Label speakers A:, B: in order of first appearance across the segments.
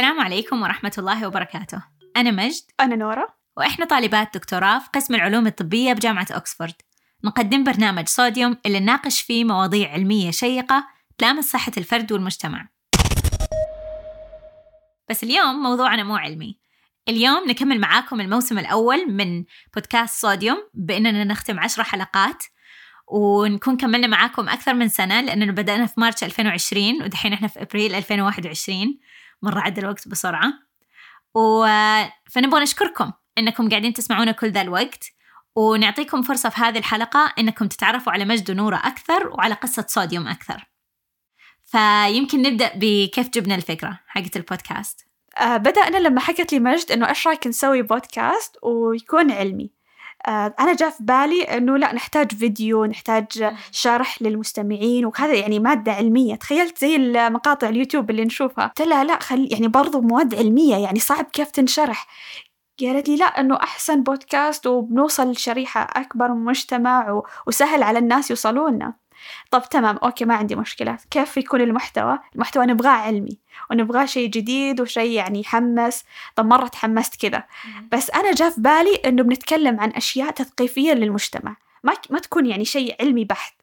A: السلام عليكم ورحمة الله وبركاته. أنا مجد.
B: أنا نورا
A: وإحنا طالبات دكتوراه في قسم العلوم الطبية بجامعة أكسفورد. نقدم برنامج صوديوم اللي نناقش فيه مواضيع علمية شيقة تلامس صحة الفرد والمجتمع. بس اليوم موضوعنا مو علمي. اليوم نكمل معاكم الموسم الأول من بودكاست صوديوم بأننا نختم عشرة حلقات ونكون كملنا معاكم أكثر من سنة لأننا بدأنا في مارس 2020 ودحين إحنا في أبريل 2021 مرة عدى الوقت بسرعة. و... فنبغى نشكركم إنكم قاعدين تسمعونا كل ذا الوقت. ونعطيكم فرصة في هذه الحلقة إنكم تتعرفوا على مجد ونورة أكثر وعلى قصة صوديوم أكثر. فيمكن نبدأ بكيف جبنا الفكرة حقت البودكاست.
B: آه بدأنا لما حكت لي مجد إنه إيش رأيك نسوي بودكاست ويكون علمي. آه أنا جاء في بالي إنه لا نحتاج فيديو نحتاج شرح للمستمعين وهذا يعني مادة علمية. تخيلت زي المقاطع اليوتيوب اللي نشوفها. قلت لها لا خلي يعني برضو مواد علمية يعني صعب كيف تنشرح. قالت لي لا إنه أحسن بودكاست وبنوصل لشريحة أكبر من المجتمع وسهل على الناس يوصلونا. طب تمام أوكي ما عندي مشكلة. كيف يكون المحتوى؟ المحتوى نبغاه علمي ونبغاه شيء جديد وشيء يعني يحمس. طب مرة تحمست كذا. بس أنا جاء في بالي إنه بنتكلم عن أشياء تثقيفية للمجتمع. ما ما تكون يعني شيء علمي بحت.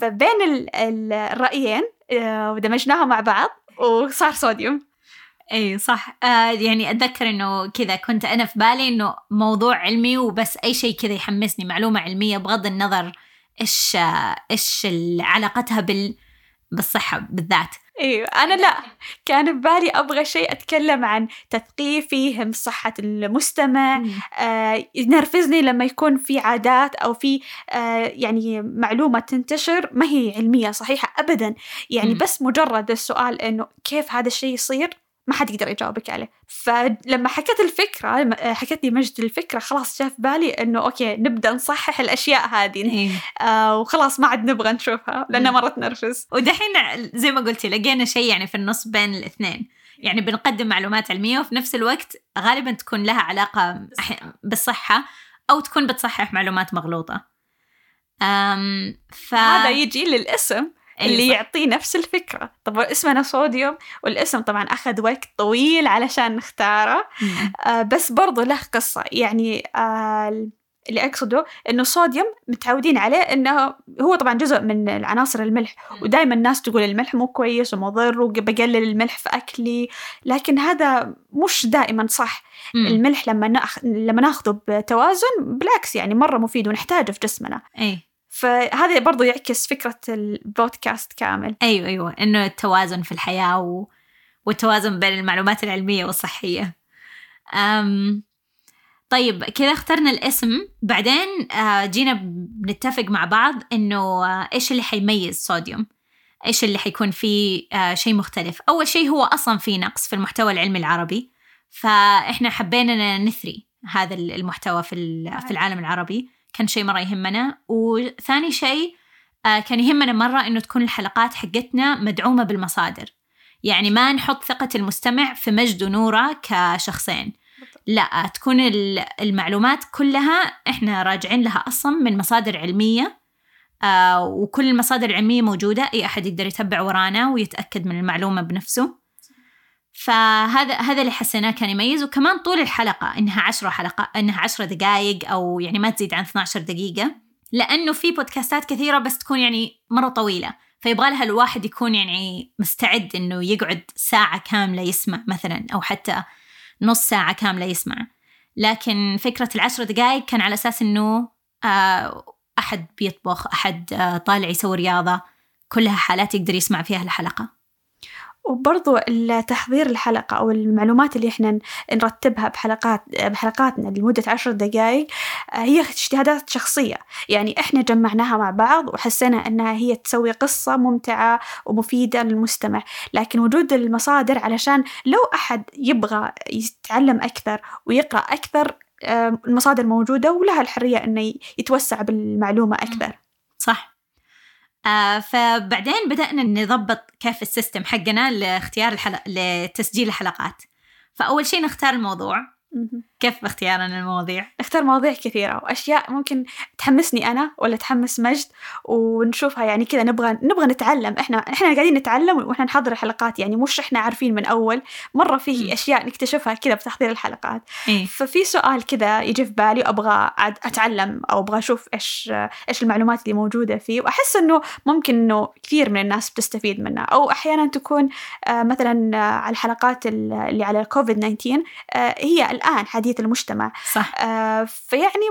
B: فبين ال ال الرأيين آه، دمجناها مع بعض وصار صوديوم.
A: إي صح. آه يعني أتذكر إنه كذا كنت أنا في بالي إنه موضوع علمي وبس أي شيء كذا يحمسني معلومة علمية بغض النظر إيش إيش علاقتها بال بالصحة بالذات.
B: أيوه أنا لا. كان ببالي أبغى شيء أتكلم عن تثقيفي يهم صحة المستمع. آه ينرفزني لما يكون في عادات أو في آه يعني معلومة تنتشر. ما هي علمية صحيحة ابدا. يعني م. بس مجرد السؤال إنه كيف هذا الشيء يصير؟ ما حد يقدر يجاوبك عليه. فلما حكيت الفكرة حكيت لي مجد الفكرة خلاص جاء في بالي إنه أوكي نبدأ نصحح الأشياء هذه. إيه. آه وخلاص ما عاد نبغى نشوفها لأنها مرة تنرفز
A: ودحين زي ما قلتي لقينا شيء يعني في النص بين الاثنين. يعني بنقدم معلومات علمية وفي نفس الوقت غالبا تكون لها علاقة بالصحة أو تكون بتصحح معلومات مغلوطة.
B: أم ف... هذا يجي للاسم. اللي يعطيه نفس الفكرة. طبعا اسمنا صوديوم والاسم طبعا أخذ وقت طويل علشان نختاره. آه بس برضو له قصة. يعني آه اللي أقصده إنه الصوديوم متعودين عليه إنه هو طبعا جزء من العناصر الملح ودائما الناس تقول الملح مو كويس ومضر وبقلل الملح في أكلي لكن هذا مش دائما صح. مم. الملح لما نأخ... لما ناخذه بتوازن بالعكس يعني مرة مفيد ونحتاجه في جسمنا.
A: أي.
B: فهذا برضو يعكس فكرة البودكاست كامل.
A: أيوة أيوة. إنه التوازن في الحياة و... والتوازن بين المعلومات العلمية والصحية. أم... طيب كذا اخترنا الاسم. بعدين آه، جينا بنتفق مع بعض إنه آه، إيش اللي حيميز صوديوم؟ إيش اللي حيكون فيه آه، شيء مختلف؟ أول شيء هو أصلا في نقص في المحتوى العلمي العربي. فإحنا حبينا نثري هذا المحتوى في في العالم العربي. كان شيء مرة يهمنا. وثاني شيء آه، كان يهمنا مرة إنه تكون الحلقات حقتنا مدعومة بالمصادر. يعني ما نحط ثقة المستمع في مجد ونورة كشخصين. لا تكون المعلومات كلها إحنا راجعين لها أصلا من مصادر علمية. آه وكل المصادر العلمية موجودة. أي أحد يقدر يتبع ورانا ويتأكد من المعلومة بنفسه. فهذا هذا اللي حسيناه كان يميز. وكمان طول الحلقة إنها عشرة حلقة إنها عشرة دقائق أو يعني ما تزيد عن 12 دقيقة. لأنه في بودكاستات كثيرة بس تكون يعني مرة طويلة. فيبغى لها الواحد يكون يعني مستعد إنه يقعد ساعة كاملة يسمع مثلا أو حتى نص ساعة كاملة يسمع. لكن فكرة العشرة دقائق كان على أساس إنه آه، أحد بيطبخ أحد آه، طالع يسوي رياضة. كلها حالات يقدر يسمع فيها الحلقة.
B: وبرضو التحضير الحلقة أو المعلومات اللي إحنا نرتبها بحلقات بحلقاتنا لمدة عشر دقايق آه، هي اجتهادات شخصية. يعني إحنا جمعناها مع بعض وحسينا أنها هي تسوي قصة ممتعة ومفيدة للمستمع. لكن وجود المصادر علشان لو أحد يبغى يتعلم أكثر ويقرأ أكثر آه، المصادر موجودة ولها الحرية أنه يتوسع بالمعلومة أكثر.
A: صح. آه فبعدين بدأنا نضبط كيف السيستم حقنا لاختيار الحلقة لتسجيل الحلقات. فأول شيء نختار الموضوع. كيف باختيارنا المواضيع؟
B: نختار مواضيع كثيرة وأشياء ممكن تحمسني أنا ولا تحمس مجد ونشوفها يعني كذا نبغى نبغى نتعلم. إحنا إحنا قاعدين نتعلم وإحنا نحضر الحلقات يعني مش إحنا عارفين من أول. مرة فيه
A: مم.
B: أشياء نكتشفها كذا بتحضير الحلقات.
A: إيه.
B: ففي سؤال كذا يجي في بالي وأبغى أتعلم أو أبغى أشوف إيش إيش المعلومات اللي موجودة فيه. وأحس إنه ممكن إنه كثير من الناس بتستفيد منها. أو أحيانا تكون آه، مثلا آه، على الحلقات ال- اللي على الكوفيد 19 آه، هي الآن حديث المجتمع.
A: صح.
B: آه، فيعني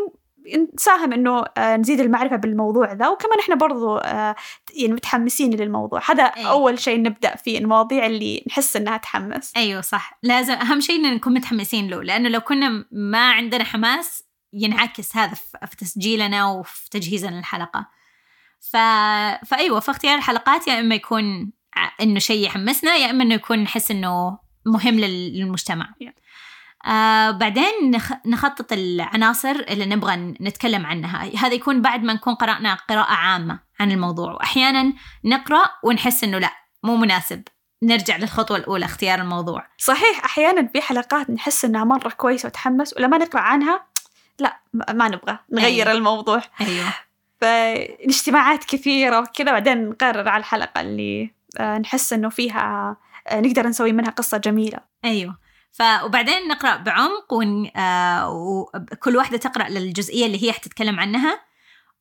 B: نساهم إنه آه، نزيد المعرفة بالموضوع ذا. وكمان إحنا برضو آه، يعني متحمسين للموضوع. هذا
A: أي.
B: أول شيء نبدأ فيه المواضيع اللي نحس إنها تحمس.
A: أيوه صح. لازم أهم شيء إن نكون متحمسين له. لأنه لو كنا ما عندنا حماس ينعكس هذا في تسجيلنا وفي تجهيزنا للحلقة. ف... فأيوة في اختيار الحلقات يا إما يكون إنه شيء يحمسنا يا إما إنه يكون نحس إنه مهم لل- للمجتمع.
B: Yeah.
A: آه بعدين نخ... نخطط العناصر اللي نبغى نتكلم عنها. هذا يكون بعد ما نكون قرأنا قراءة عامة عن الموضوع. وأحيانا نقرأ ونحس إنه لا مو مناسب. نرجع للخطوة الأولى اختيار الموضوع.
B: صحيح أحيانا في حلقات نحس إنها مرة كويسة وتحمس ولما نقرأ عنها لا ما نبغى نغير
A: أيوة.
B: الموضوع.
A: أيوه.
B: فاجتماعات كثيرة وكذا بعدين نقرر على الحلقة اللي آه، نحس إنه فيها آه، نقدر نسوي منها قصة جميلة.
A: أيوه. ف وبعدين نقرأ بعمق ون... آه وكل واحدة تقرأ للجزئية اللي هي حتتكلم عنها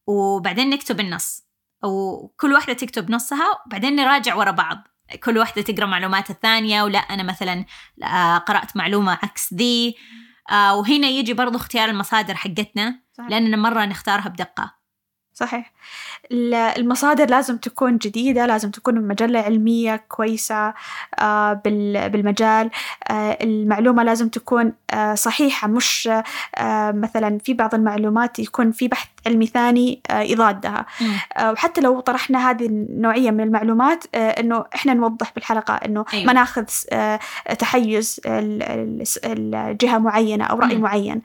A: وبعدين نكتب النص. وكل واحدة تكتب نصها وبعدين نراجع ورا بعض. كل واحدة تقرأ معلومات الثانية ولا أنا مثلا آه قرأت معلومة عكس ذي. آه وهنا يجي برضو اختيار المصادر حقتنا لأننا مرة نختارها بدقة.
B: صحيح. ال- المصادر لازم تكون جديدة لازم تكون من مجلة علمية كويسة آه، بال- بالمجال. آه، المعلومة لازم تكون آه، صحيحة مش مثلا في بعض المعلومات يكون في بحث علمي ثاني يضادها. وحتى لو طرحنا هذه النوعية من المعلومات إنه إحنا نوضح بالحلقة إنه
A: أيوة.
B: ما ناخذ تحيز ال- ال- الجهة معينة أو رأي. معين.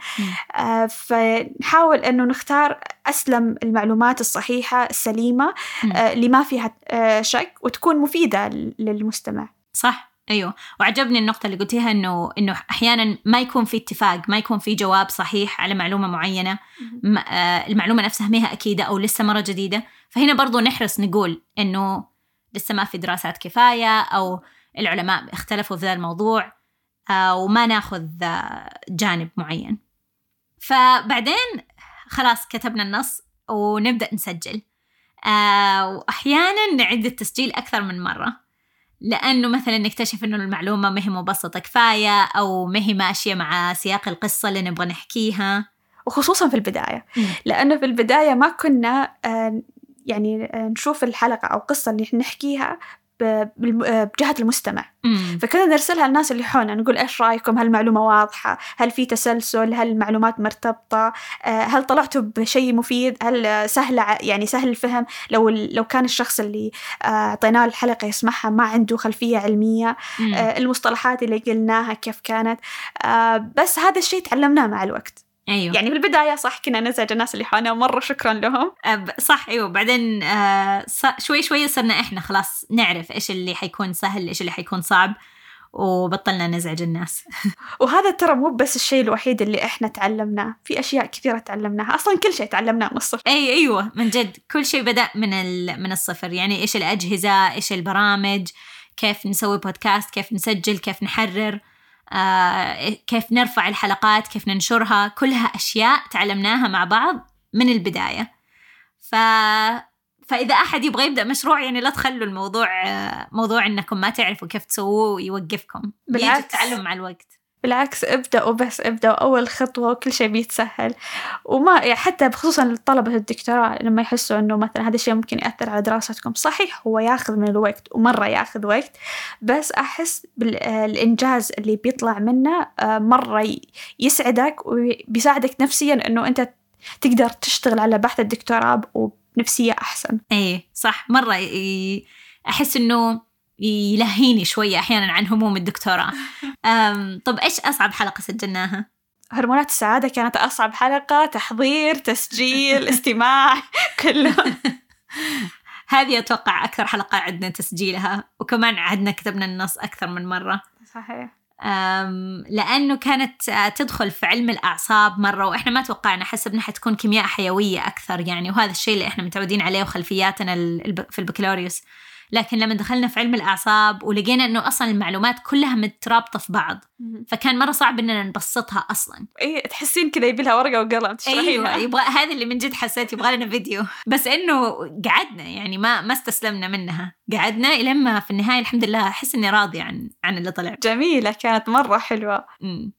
B: فنحاول إنه نختار أسلم المعلومات الصحيحة السليمة. آه، اللي ما فيها آه، شك وتكون مفيدة للمستمع.
A: صح. أيوه. وعجبني النقطة اللي قلتيها إنه إنه أحيانا ما يكون في اتفاق ما يكون في جواب صحيح على معلومة معينة. م- آه، المعلومة نفسها ما هي أكيدة أو لسه مرة جديدة. فهنا برضو نحرص نقول إنه لسه ما في دراسات كفاية أو العلماء اختلفوا في ذا الموضوع آه، وما ناخذ آه، جانب معين. فبعدين خلاص كتبنا النص ونبدأ نسجل. آه، وأحيانا نعيد التسجيل أكثر من مرة لأنه مثلا نكتشف إنه المعلومة ما هي مبسطة كفاية أو ما هي ماشية مع سياق القصة اللي نبغى نحكيها.
B: وخصوصا في البداية. لأنه في البداية ما كنا آه، يعني آه، نشوف الحلقة أو القصة اللي نحكيها بجهة المستمع.
A: مم.
B: فكنا نرسلها للناس اللي حولنا نقول إيش رأيكم؟ هل المعلومة واضحة؟ هل في تسلسل؟ هل المعلومات مرتبطة؟ آه، هل طلعتوا بشيء مفيد؟ هل آه، ع- يعني سهل الفهم؟ لو لو كان الشخص اللي آه، أعطيناه الحلقة يسمعها ما عنده خلفية علمية
A: مم.
B: آه، المصطلحات اللي قلناها كيف كانت. آه، بس هذا الشيء تعلمناه مع الوقت.
A: أيوه.
B: يعني في البداية صح كنا نزعج الناس اللي حولنا مرة شكرا لهم.
A: أب- صح أيوه. بعدين آه شوي شوي صرنا إحنا خلاص نعرف إيش اللي حيكون سهل إيش اللي حيكون صعب وبطلنا نزعج الناس.
B: وهذا ترى مو بس الشيء الوحيد اللي إحنا تعلمناه في أشياء كثيرة تعلمناها. أصلا كل شيء تعلمناه من الصفر.
A: أي أيوه من جد. كل شيء بدأ من. من الصفر. يعني إيش الأجهزة إيش البرامج كيف نسوي بودكاست كيف نسجل كيف نحرر. كيف نرفع الحلقات كيف ننشرها كلها أشياء تعلمناها مع بعض من البداية. ف فإذا أحد يبغى يبدأ مشروع يعني لا تخلوا الموضوع آه، موضوع إنكم ما تعرفوا كيف تسووه يوقفكم.
B: بالعكس.
A: التعلم مع الوقت.
B: بالعكس ابدأوا بس ابدأوا أول خطوة وكل شيء بيتسهل. وما يعني حتى بخصوصا طلبة الدكتوراه لما يحسوا إنه مثلا هذا الشيء ممكن يأثر على دراستكم. صحيح هو ياخذ من الوقت ومرة ياخذ وقت بس أحس بالإنجاز اللي بيطلع منه آه، مرة يسعدك وبيساعدك نفسيا إنه أنت تقدر تشتغل على بحث الدكتوراه وبنفسية أحسن.
A: إيه صح. مرة. أحس إنه يلهيني شوية أحيانا عن هموم الدكتوراه. طب إيش أصعب حلقة سجلناها؟
B: هرمونات السعادة كانت أصعب حلقة تحضير تسجيل استماع كله
A: هذه أتوقع أكثر حلقة عدنا تسجيلها وكمان عدنا كتبنا النص أكثر من مرة
B: صحيح
A: أم، لأنه كانت آه، تدخل في علم الأعصاب مرة وإحنا ما توقعنا حسبنا حتكون كيمياء حيوية أكثر يعني وهذا الشيء اللي إحنا متعودين عليه وخلفياتنا في البكالوريوس لكن لما دخلنا في علم الأعصاب ولقينا إنه أصلا المعلومات كلها مترابطة في بعض فكان مرة صعب إننا نبسطها أصلا.
B: اي تحسين كذا يبي لها ورقة وقلم تشرحينها
A: أيوه يبغى هذا اللي من جد حسيت يبغى لنا فيديو. بس إنه قعدنا يعني ما ما استسلمنا منها. قعدنا الين ما في النهاية الحمد لله أحس إني راضية عن عن اللي طلع.
B: جميلة كانت مرة حلوة.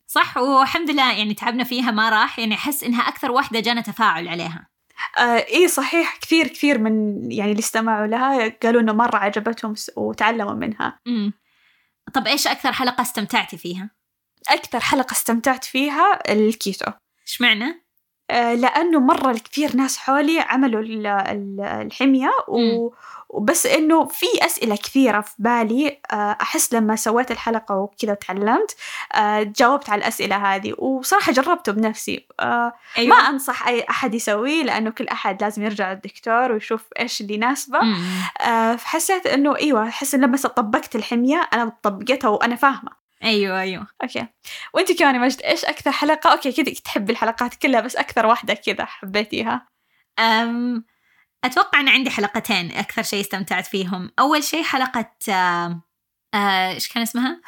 A: صح والحمد لله يعني تعبنا فيها ما راح. يعني أحس إنها أكثر واحدة جانا تفاعل عليها.
B: آه إيه صحيح كثير كثير من يعني اللي استمعوا لها قالوا إنه مرة عجبتهم وتعلموا منها.
A: مم. طب إيش أكثر حلقة استمتعتي فيها؟
B: أكثر حلقة استمتعت فيها الكيتو.
A: إيش معنى؟
B: آه لأنه مرة الكثير ناس حولي عملوا ال- ال- الحمية و... وبس إنه في أسئلة كثيرة في بالي آه أحس لما سويت الحلقة وكذا تعلمت آه جاوبت على الأسئلة هذه وصراحة جربته بنفسي. آه ما أنصح أي أحد يسويه لأنه كل أحد لازم يرجع للدكتور ويشوف إيش اللي يناسبه. آه فحسيت إنه أيوة أحس إن لما طبقت الحمية أنا طبقتها وأنا فاهمة.
A: أيوه أيوه.
B: أوكي. وأنت كمان مجد إيش أكثر حلقة؟ أوكي كذا تحبي الحلقات كلها بس أكثر واحدة كذا حبيتيها؟
A: أم أتوقع أن عندي حلقتين أكثر شيء استمتعت فيهم. أول شيء حلقة آه، آه، إيش كان اسمها؟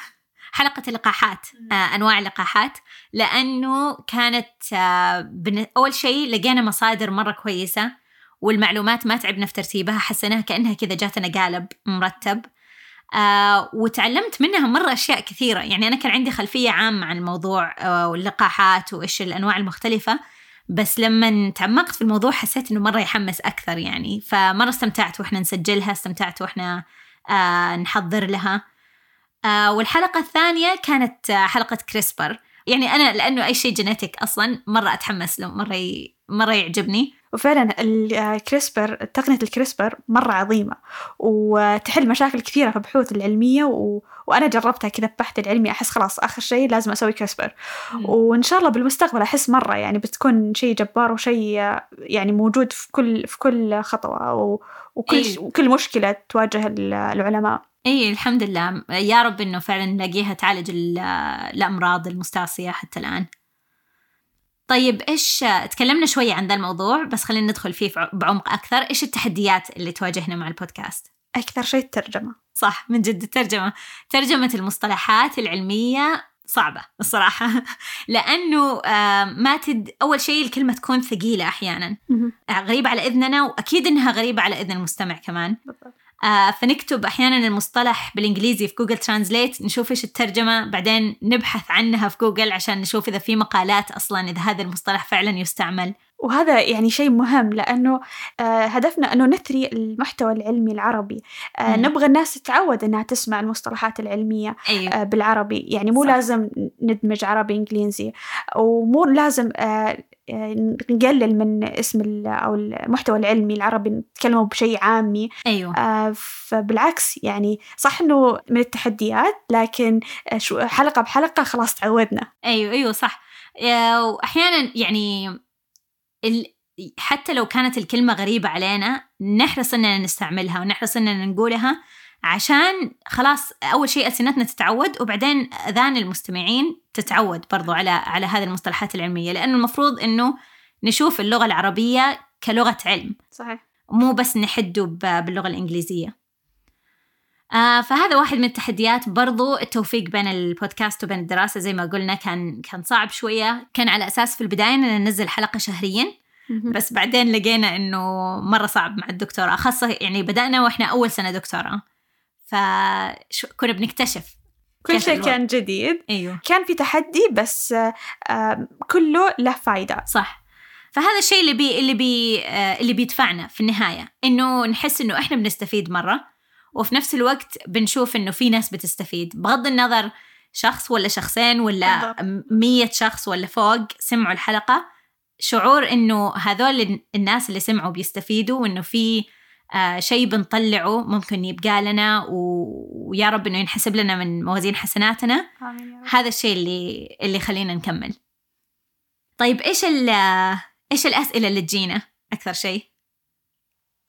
A: حلقة اللقاحات آه، أنواع اللقاحات. لأنه كانت آه، بن- أول شيء لقينا مصادر مرة كويسة والمعلومات ما تعبنا في ترتيبها حسيناها كأنها كذا جاتنا قالب مرتب. آه وتعلمت منها مرة أشياء كثيرة. يعني أنا كان عندي خلفية عامة عن الموضوع آه واللقاحات وإيش الأنواع المختلفة بس لما تعمقت في الموضوع حسيت إنه مرة يحمس أكثر يعني. فمرة استمتعت وإحنا نسجلها استمتعت وإحنا آه نحضر لها. آه والحلقة الثانية كانت آه حلقة كريسبر. يعني أنا لأنه أي شيء جينيتك أصلا مرة أتحمس له مرة ي... مرة يعجبني.
B: وفعلا الكريسبر تقنية الكريسبر مرة عظيمة وتحل مشاكل كثيرة في البحوث العلمية و... وأنا جربتها كذا ببحث العلمي أحس خلاص آخر شيء لازم أسوي كريسبر وإن شاء الله بالمستقبل أحس مرة يعني بتكون شيء جبار وشيء يعني موجود في كل في كل خطوة و... وكل
A: إيه.
B: وكل مشكلة تواجه ال- العلماء.
A: اي الحمد لله. يا رب إنه فعلا نلاقيها تعالج ال- الأمراض المستعصية حتى الآن. طيب إيش تكلمنا شوية عن ذا الموضوع بس خلينا ندخل فيه بعمق أكثر. إيش التحديات اللي تواجهنا مع البودكاست؟
B: أكثر شيء الترجمة.
A: صح من جد الترجمة. ترجمة المصطلحات العلمية صعبة الصراحة. لأنه ما تد أول شيء الكلمة تكون ثقيلة أحيانا. غريبة على إذننا وأكيد إنها غريبة على إذن المستمع كمان.
B: بالضبط.
A: فنكتب أحيانا المصطلح بالإنجليزي في جوجل ترانزليت نشوف إيش الترجمة بعدين نبحث عنها في جوجل عشان نشوف إذا في مقالات أصلا إذا هذا المصطلح فعلا يستعمل.
B: وهذا يعني شيء مهم لأنه آه، هدفنا أنه نثري المحتوى العلمي العربي. آه،. نبغى الناس تتعود أنها تسمع المصطلحات العلمية
A: أيوه.
B: آه، بالعربي. يعني مو
A: صح.
B: لازم ندمج عربي إنجليزي. ومو لازم نقلل من اسم أو المحتوى العلمي العربي نتكلمه بشيء عامي. آه، فبالعكس يعني صح أنه من التحديات لكن حلقة بحلقة خلاص تعودنا.
A: أيوه أيوه صح. يا- واحيانا يعني ال... حتى لو كانت الكلمة غريبة علينا نحرص إننا نستعملها ونحرص إننا نقولها عشان خلاص أول شيء ألسنتنا تتعود وبعدين أذان المستمعين تتعود برضو على على هذه المصطلحات العلمية. لأنه المفروض إنه نشوف اللغة العربية كلغة علم.
B: صحيح.
A: مو بس نحده باللغة الإنجليزية. آه فهذا واحد من التحديات برضو التوفيق بين البودكاست وبين الدراسة. زي ما قلنا كان كان صعب شوية. كان على أساس في البداية أننا ننزل حلقة شهريا. بس بعدين لقينا أنه مرة صعب مع الدكتوراه. خاصة يعني بدأنا وإحنا أول سنة دكتوراه. فكنا بنكتشف
B: كل شيء؟ كان جديد.
A: أيوه.
B: كان في تحدي بس آه، كله له فايدة.
A: صح. فهذا الشيء اللي بي اللي بي آه، اللي بيدفعنا في النهاية. إنه نحس إنه إحنا بنستفيد مرة. وفي نفس الوقت بنشوف إنه في ناس بتستفيد. بغض النظر شخص ولا شخصين ولا. مية شخص ولا فوق سمعوا الحلقة شعور إنه هذول الناس اللي سمعوا بيستفيدوا وإنه في آه شيء بنطلعه ممكن يبقى لنا و- ويا رب إنه ينحسب لنا من موازين حسناتنا. هذا الشيء اللي اللي خلينا نكمل. طيب إيش ال إيش الأسئلة اللي تجينا؟ أكثر شيء.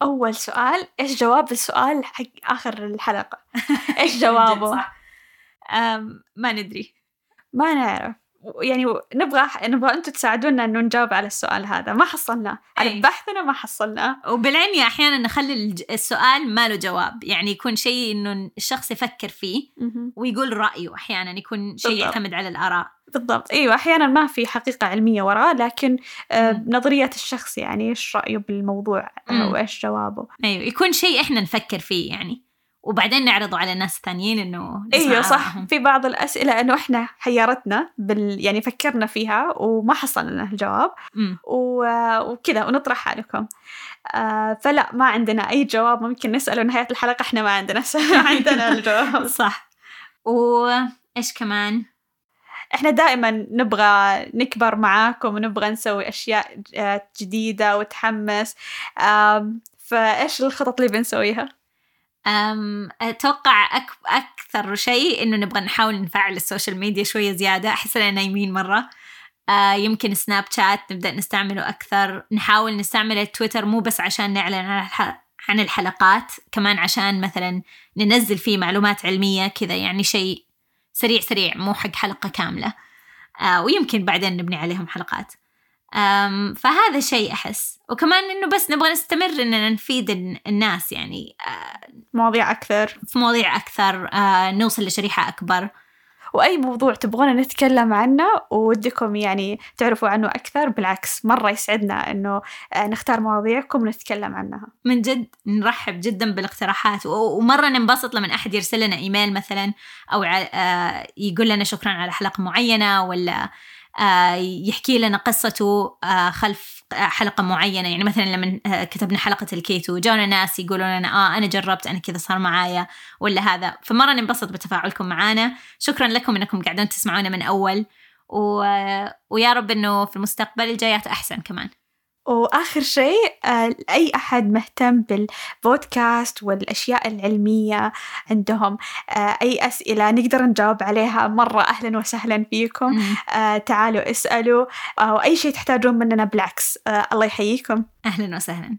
B: أول سؤال إيش جواب السؤال حق آخر الحلقة؟ إيش جوابه؟
A: ما ندري.
B: ما نعرف. يعني نبغى نبغى أنتم تساعدونا انه نجاوب على السؤال هذا ما حصلناه على
A: أي.
B: بحثنا ما حصلناه
A: وبالعلم أحيانا نخلي السؤال ما له جواب يعني يكون شيء إنه الشخص يفكر فيه. ويقول رأيه أحيانا يكون شيء. يعتمد على الآراء
B: بالضبط إيوه أحيانا ما في حقيقة علمية وراه لكن آه،. نظرية الشخص يعني إيش رأيه بالموضوع آه،. وإيش جوابه
A: إيوه يكون شيء إحنا نفكر فيه يعني وبعدين نعرضه على الناس الثانيين إنه
B: إيوه صح.
A: آرائهم.
B: في بعض الأسئلة إنه إحنا حيرتنا بال يعني فكرنا فيها وما حصلنا الجواب. و- وكذا ونطرحها لكم آه فلا ما عندنا أي جواب. ممكن نسأله نهاية الحلقة. إحنا ما عندنا ما عندنا الجواب.
A: صح. وايش كمان؟
B: إحنا دائما نبغى نكبر معاكم ونبغى نسوي أشياء جديدة وتحمس. فإيش الخطط اللي بنسويها؟
A: أتوقع أك... أكثر شيء إنه نبغى نحاول نفعل ال social media شوية زيادة. أحس إننا نايمين مرة. آه يمكن Snapchat نبدأ نستعمله أكثر. نحاول نستعمل التويتر مو بس عشان نعلن عن الح... عن الحلقات كمان عشان مثلا ننزل فيه معلومات علمية كذا يعني شيء سريع سريع مو حق حلقة كاملة. آه ويمكن بعدين نبني عليهم حلقات. فهذا شيء أحس. وكمان إنه بس نبغى نستمر إننا نفيد الن- الناس يعني
B: مواضيع أكثر.
A: في مواضيع أكثر نوصل لشريحة أكبر.
B: وأي موضوع تبغونا نتكلم عنه ودكم يعني تعرفوا عنه أكثر بالعكس مرة يسعدنا إنه نختار مواضيعكم ونتكلم عنها.
A: من جد نرحب جدا بالاقتراحات. و- ومرة ننبسط لما أحد يرسل لنا إيميل مثلا آه، يقول لنا شكرا على حلقة معينة ولا يحكي لنا قصته آه، خلف آه، حلقة معينة. يعني مثلا لما آه، كتبنا حلقة الكيتو جانا ناس يقولون لنا آه أنا جربت أنا كذا صار معايا ولا هذا. فمرة ننبسط بتفاعلكم معنا شكرا لكم أنكم قاعدين تسمعونا من أول. و... ويا رب أنه في المستقبل الجايات أحسن كمان.
B: وآخر شيء آه، أي أحد مهتم بالبودكاست والأشياء العلمية عندهم آه، أي أسئلة نقدر نجاوب عليها مرة أهلا وسهلا فيكم. آه، تعالوا اسألوا أو أي شيء تحتاجون مننا بالعكس. آه، الله يحييكم.
A: أهلا وسهلا.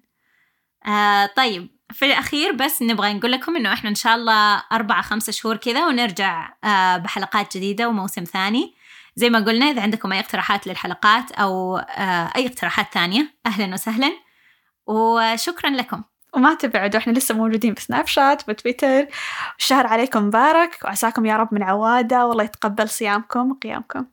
A: آه طيب في الأخير بس نبغى نقول لكم إنه إحنا إن شاء الله أربعة خمسة شهور كذا ونرجع آه بحلقات جديدة وموسم ثاني. زي ما قلنا إذا عندكم أي اقتراحات للحلقات أو آه أي اقتراحات ثانية أهلا وسهلا وشكرا لكم.
B: وما تبعدوا إحنا لسه موجودين بسناب شات وتويتر الشهر عليكم مبارك وعساكم يا رب من عوادة والله يتقبل صيامكم وقيامكم.